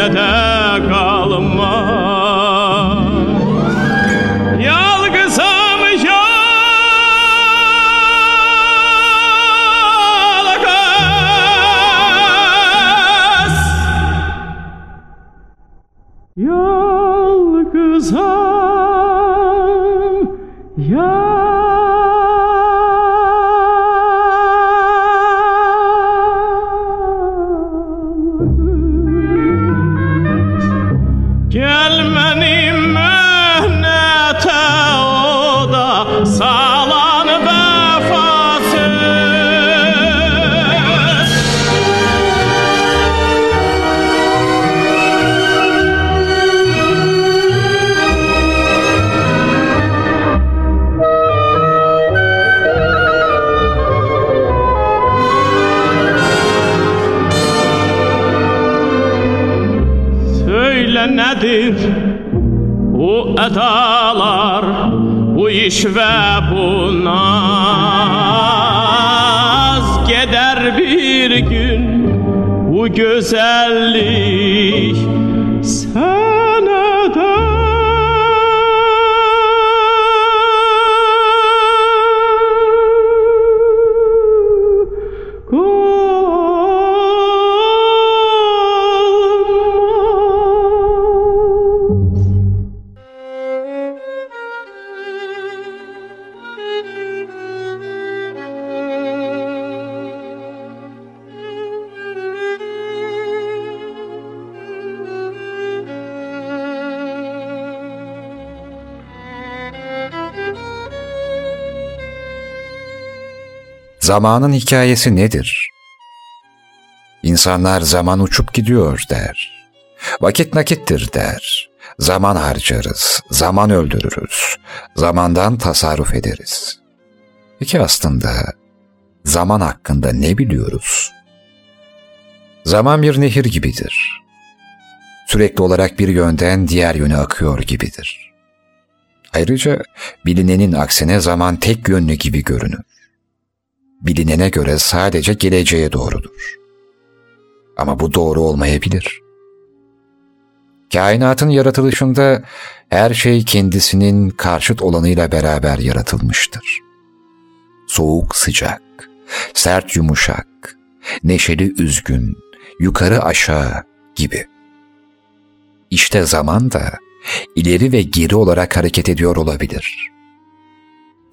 la da Zamanın hikayesi nedir? İnsanlar zaman uçup gidiyor der. Vakit nakittir der. Zaman harcarız, zaman öldürürüz, zamandan tasarruf ederiz. Peki aslında zaman hakkında ne biliyoruz? Zaman bir nehir gibidir. Sürekli olarak bir yönden diğer yöne akıyor gibidir. Ayrıca bilinenin aksine zaman tek yönlü gibi görünür bilinene göre sadece geleceğe doğrudur. Ama bu doğru olmayabilir. Kainatın yaratılışında her şey kendisinin karşıt olanıyla beraber yaratılmıştır. Soğuk sıcak, sert yumuşak, neşeli üzgün, yukarı aşağı gibi. İşte zaman da ileri ve geri olarak hareket ediyor olabilir.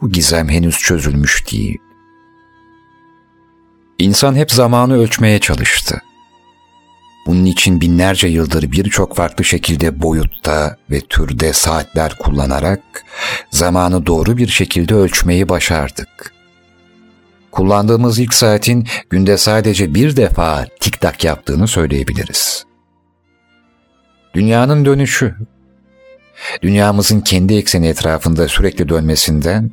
Bu gizem henüz çözülmüş değil. İnsan hep zamanı ölçmeye çalıştı. Bunun için binlerce yıldır birçok farklı şekilde boyutta ve türde saatler kullanarak zamanı doğru bir şekilde ölçmeyi başardık. Kullandığımız ilk saatin günde sadece bir defa tik tak yaptığını söyleyebiliriz. Dünyanın dönüşü, dünyamızın kendi ekseni etrafında sürekli dönmesinden,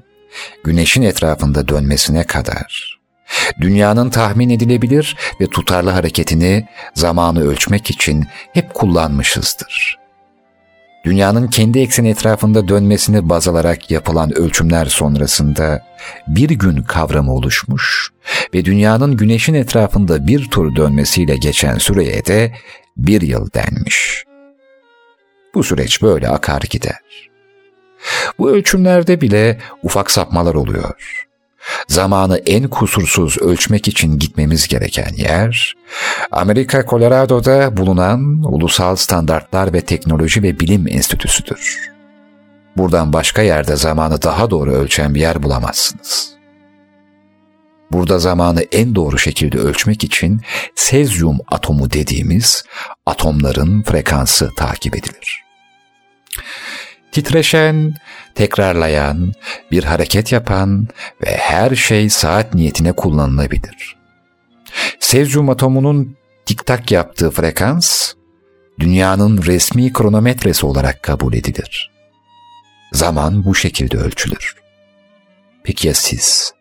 güneşin etrafında dönmesine kadar, dünyanın tahmin edilebilir ve tutarlı hareketini zamanı ölçmek için hep kullanmışızdır. dünyanın kendi ekseni etrafında dönmesini baz alarak yapılan ölçümler sonrasında bir gün kavramı oluşmuş ve dünyanın güneşin etrafında bir tur dönmesiyle geçen süreye de bir yıl denmiş. Bu süreç böyle akar gider. Bu ölçümlerde bile ufak sapmalar oluyor. Zamanı en kusursuz ölçmek için gitmemiz gereken yer, Amerika Colorado'da bulunan Ulusal Standartlar ve Teknoloji ve Bilim Enstitüsü'dür. Buradan başka yerde zamanı daha doğru ölçen bir yer bulamazsınız. Burada zamanı en doğru şekilde ölçmek için sezyum atomu dediğimiz atomların frekansı takip edilir. Titreşen, tekrarlayan, bir hareket yapan ve her şey saat niyetine kullanılabilir. Sezyum atomunun tiktak yaptığı frekans, dünyanın resmi kronometresi olarak kabul edilir. Zaman bu şekilde ölçülür. Peki ya siz?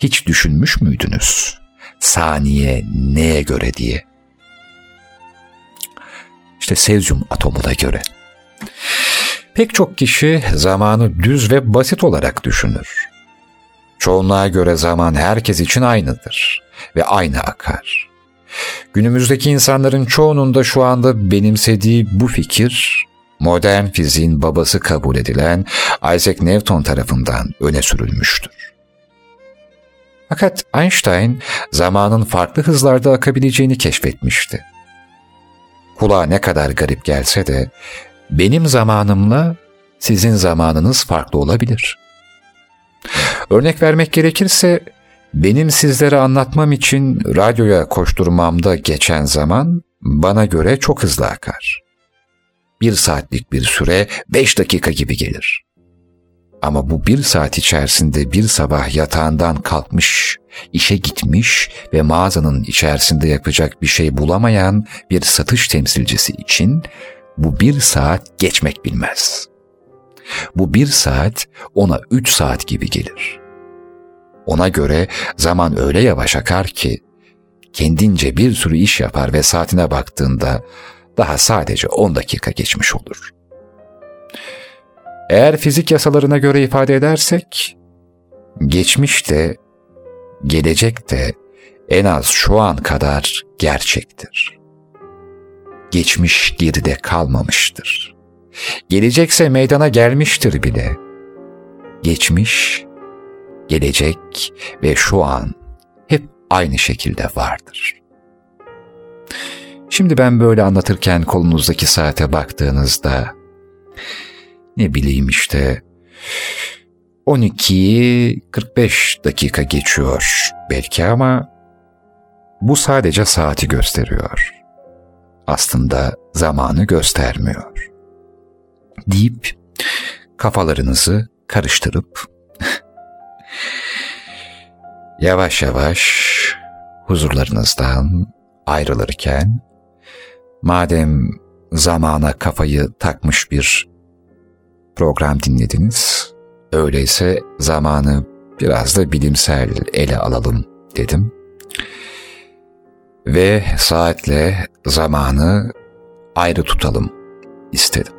Hiç düşünmüş müydünüz? Saniye neye göre diye? İşte sezyum atomuna göre. Pek çok kişi zamanı düz ve basit olarak düşünür. Çoğunluğa göre zaman herkes için aynıdır ve aynı akar. Günümüzdeki insanların çoğunun da şu anda benimsediği bu fikir modern fiziğin babası kabul edilen Isaac Newton tarafından öne sürülmüştür. Fakat Einstein zamanın farklı hızlarda akabileceğini keşfetmişti. Kulağa ne kadar garip gelse de benim zamanımla sizin zamanınız farklı olabilir. Örnek vermek gerekirse benim sizlere anlatmam için radyoya koşturmamda geçen zaman bana göre çok hızlı akar. Bir saatlik bir süre beş dakika gibi gelir. Ama bu bir saat içerisinde bir sabah yatağından kalkmış, işe gitmiş ve mağazanın içerisinde yapacak bir şey bulamayan bir satış temsilcisi için bu bir saat geçmek bilmez. Bu bir saat ona üç saat gibi gelir. Ona göre zaman öyle yavaş akar ki kendince bir sürü iş yapar ve saatine baktığında daha sadece on dakika geçmiş olur. Eğer fizik yasalarına göre ifade edersek, geçmiş de, gelecek de en az şu an kadar gerçektir. Geçmiş geride kalmamıştır. Gelecekse meydana gelmiştir bile. Geçmiş, gelecek ve şu an hep aynı şekilde vardır. Şimdi ben böyle anlatırken kolunuzdaki saate baktığınızda ne bileyim işte 12'yi 45 dakika geçiyor belki ama bu sadece saati gösteriyor. Aslında zamanı göstermiyor. Deyip kafalarınızı karıştırıp yavaş yavaş huzurlarınızdan ayrılırken madem zamana kafayı takmış bir program dinlediniz. Öyleyse zamanı biraz da bilimsel ele alalım dedim. Ve saatle zamanı ayrı tutalım istedim.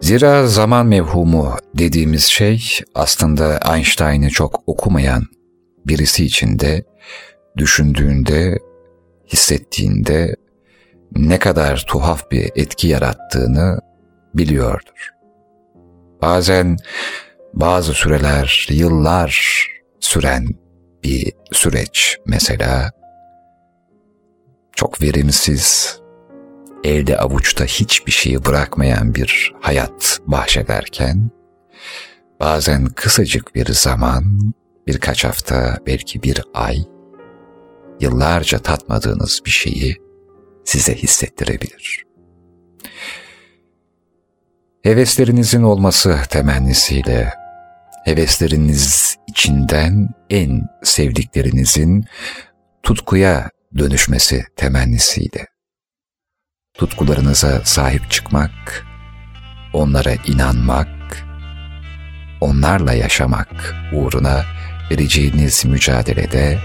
Zira zaman mevhumu dediğimiz şey aslında Einstein'ı çok okumayan birisi için de düşündüğünde, hissettiğinde ne kadar tuhaf bir etki yarattığını biliyordur. Bazen bazı süreler, yıllar süren bir süreç mesela çok verimsiz, elde avuçta hiçbir şeyi bırakmayan bir hayat bahşederken bazen kısacık bir zaman, birkaç hafta, belki bir ay, yıllarca tatmadığınız bir şeyi size hissettirebilir. Heveslerinizin olması temennisiyle, hevesleriniz içinden en sevdiklerinizin tutkuya dönüşmesi temennisiyle. Tutkularınıza sahip çıkmak, onlara inanmak, onlarla yaşamak uğruna vereceğiniz mücadelede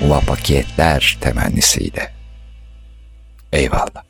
muvaffakiyetler temennisiyle. Eyvallah.